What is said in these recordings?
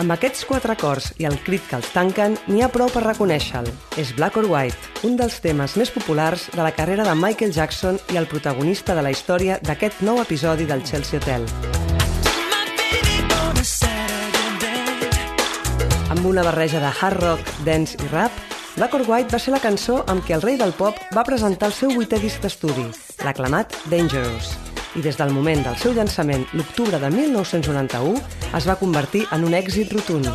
Amb aquests quatre acords i el crit que els tanquen, n'hi ha prou per reconèixer-lo. És Black or White, un dels temes més populars de la carrera de Michael Jackson i el protagonista de la història d'aquest nou episodi del Chelsea Hotel. Amb una barreja de hard rock, dance i rap, Black or White va ser la cançó amb què el rei del pop va presentar el seu vuitè disc d'estudi, l'aclamat Dangerous i des del moment del seu llançament, l'octubre de 1991, es va convertir en un èxit rotund.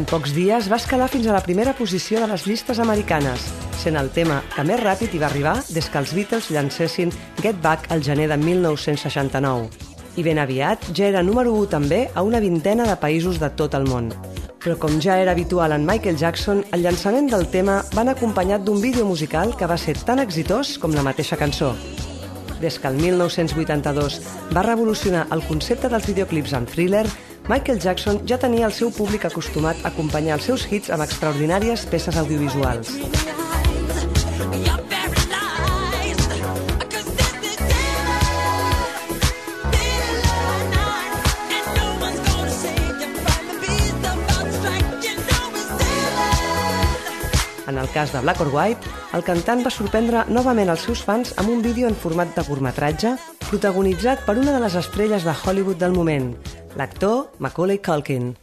En pocs dies va escalar fins a la primera posició de les llistes americanes, sent el tema que més ràpid hi va arribar des que els Beatles llancessin Get Back al gener de 1969. I ben aviat ja era número 1 també a una vintena de països de tot el món. Però com ja era habitual en Michael Jackson, el llançament del tema van acompanyat d'un vídeo musical que va ser tan exitós com la mateixa cançó. Des que el 1982 va revolucionar el concepte dels videoclips en thriller, Michael Jackson ja tenia el seu públic acostumat a acompanyar els seus hits amb extraordinàries peces audiovisuals. Cas de Black or White, el cantant va sorprendre novament els seus fans amb un vídeo en format de curtmetratge protagonitzat per una de les estrelles de Hollywood del moment, l'actor Macaulay Culkin.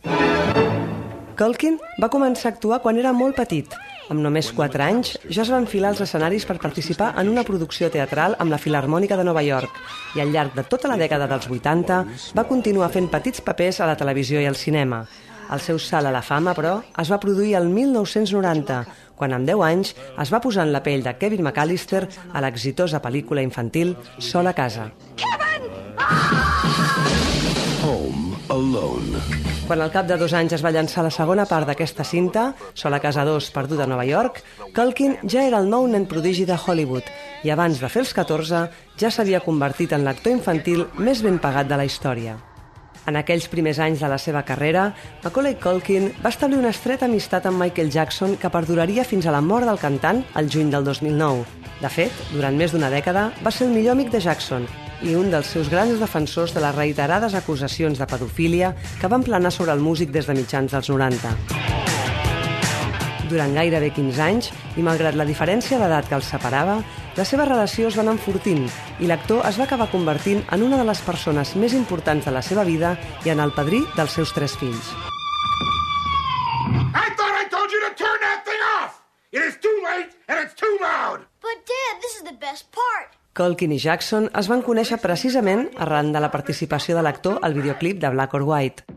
Culkin va començar a actuar quan era molt petit. Amb només 4 anys ja es va enfilar als escenaris per participar en una producció teatral amb la Filarmònica de Nova York i al llarg de tota la dècada dels 80 va continuar fent petits papers a la televisió i al cinema. El seu salt a la fama, però, es va produir el 1990, quan amb 10 anys es va posar en la pell de Kevin McAllister a l'exitosa pel·lícula infantil Sol a casa. Kevin! Home Alone. Quan al cap de dos anys es va llançar la segona part d'aquesta cinta, Sol a casa 2, perduda a Nova York, Culkin ja era el nou nen prodigi de Hollywood i abans de fer els 14 ja s'havia convertit en l'actor infantil més ben pagat de la història. En aquells primers anys de la seva carrera, Macaulay Culkin va establir una estreta amistat amb Michael Jackson que perduraria fins a la mort del cantant el juny del 2009. De fet, durant més d'una dècada, va ser el millor amic de Jackson i un dels seus grans defensors de les reiterades acusacions de pedofília que van planar sobre el músic des de mitjans dels 90. Durant gairebé 15 anys, i malgrat la diferència d'edat que els separava, la seva relació es va anar enfortint i l'actor es va acabar convertint en una de les persones més importants de la seva vida i en el padrí dels seus tres fills. I thought I told you to turn that thing off! It is too late and it's too loud! But Dad, this is the best part! Culkin i Jackson es van conèixer precisament arran de la participació de l'actor al videoclip de Black or White.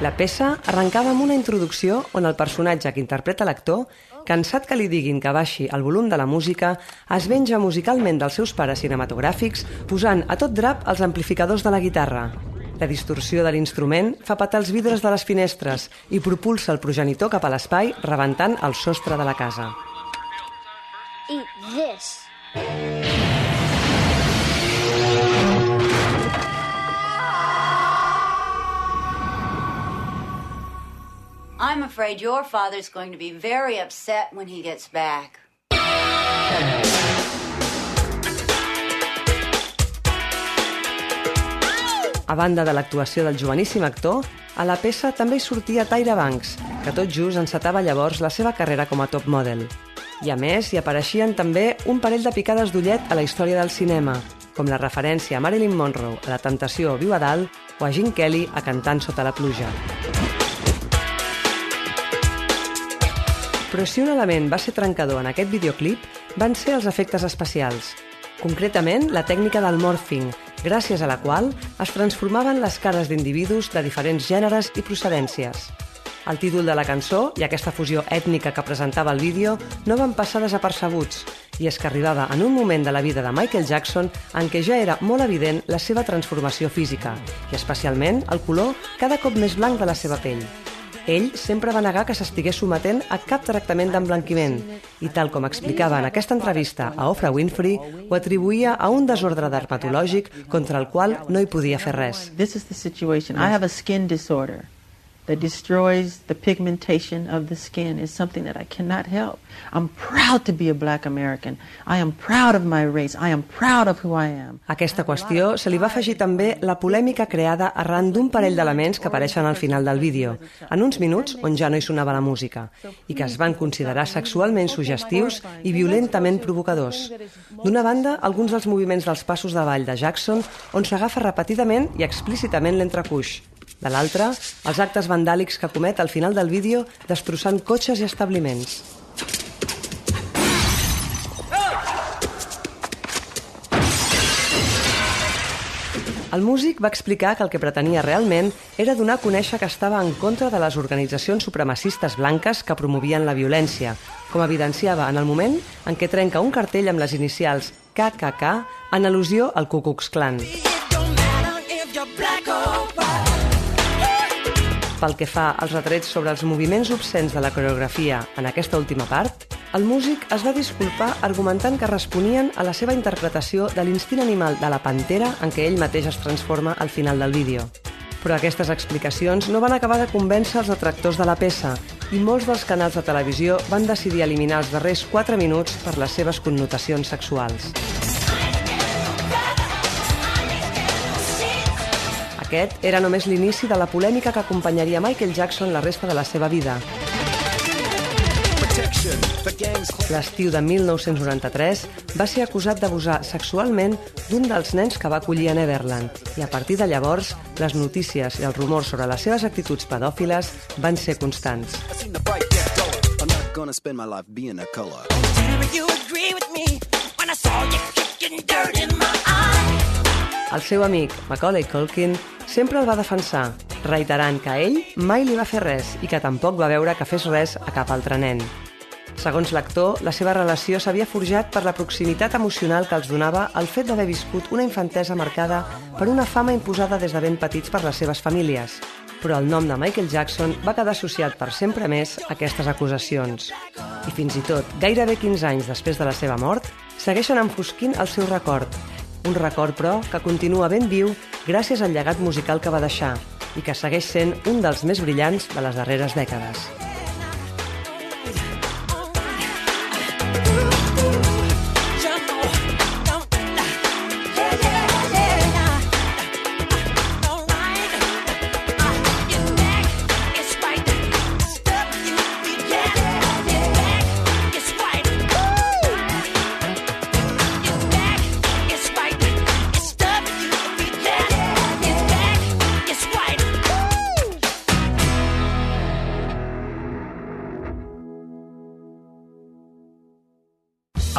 La peça arrencava amb una introducció on el personatge que interpreta l'actor, cansat que li diguin que baixi el volum de la música, es venja musicalment dels seus pares cinematogràfics posant a tot drap els amplificadors de la guitarra. La distorsió de l'instrument fa patar els vidres de les finestres i propulsa el progenitor cap a l'espai rebentant el sostre de la casa. Eat this. I'm afraid your father's going to be very upset when he gets back. A banda de l'actuació del joveníssim actor, a la peça també hi sortia Tyra Banks, que tot just encetava llavors la seva carrera com a top model. I a més, hi apareixien també un parell de picades d'ullet a la història del cinema, com la referència a Marilyn Monroe a La Temptació viu a dalt o a Gene Kelly a Cantant sota la pluja. Però si un element va ser trencador en aquest videoclip, van ser els efectes especials. Concretament, la tècnica del morphing, gràcies a la qual es transformaven les cares d'individus de diferents gèneres i procedències. El títol de la cançó i aquesta fusió ètnica que presentava el vídeo no van passar desapercebuts, i és que arribava en un moment de la vida de Michael Jackson en què ja era molt evident la seva transformació física, i especialment el color cada cop més blanc de la seva pell. Ell sempre va negar que s'estigués sometent a cap tractament d'emblanquiment i, tal com explicava en aquesta entrevista a Oprah Winfrey, ho atribuïa a un desordre dermatològic contra el qual no hi podia fer res. This is the situation. I have a skin disorder that destroys the pigmentation of the skin is something that I cannot help. I'm proud to be a black American. I am proud of my race. I am proud of who I am. aquesta qüestió se li va afegir també la polèmica creada arran d'un parell d'elements que apareixen al final del vídeo, en uns minuts on ja no hi sonava la música, i que es van considerar sexualment sugestius i violentament provocadors. D'una banda, alguns dels moviments dels passos de ball de Jackson, on s'agafa repetidament i explícitament l'entrecuix, de l'altra, els actes vandàlics que comet al final del vídeo destrossant cotxes i establiments. El músic va explicar que el que pretenia realment era donar a conèixer que estava en contra de les organitzacions supremacistes blanques que promovien la violència, com evidenciava en el moment en què trenca un cartell amb les inicials KKK en al·lusió al Ku Klux Klan. Pel que fa als retrets sobre els moviments obscens de la coreografia en aquesta última part, el músic es va disculpar argumentant que responien a la seva interpretació de l'instint animal de la pantera en què ell mateix es transforma al final del vídeo. Però aquestes explicacions no van acabar de convèncer els detractors de la peça i molts dels canals de televisió van decidir eliminar els darrers 4 minuts per les seves connotacions sexuals. Aquest era només l'inici de la polèmica que acompanyaria Michael Jackson la resta de la seva vida. L'estiu de 1993 va ser acusat d'abusar sexualment d'un dels nens que va acollir a Neverland i a partir de llavors les notícies i els rumors sobre les seves actituds pedòfiles van ser constants. color. you agree with me when I saw you kicking dirt in my eye. El seu amic, Macaulay Culkin, sempre el va defensar, reiterant que ell mai li va fer res i que tampoc va veure que fes res a cap altre nen. Segons l'actor, la seva relació s'havia forjat per la proximitat emocional que els donava el fet d'haver viscut una infantesa marcada per una fama imposada des de ben petits per les seves famílies. Però el nom de Michael Jackson va quedar associat per sempre més a aquestes acusacions. I fins i tot, gairebé 15 anys després de la seva mort, segueixen enfosquint el seu record un record, però, que continua ben viu gràcies al llegat musical que va deixar i que segueix sent un dels més brillants de les darreres dècades.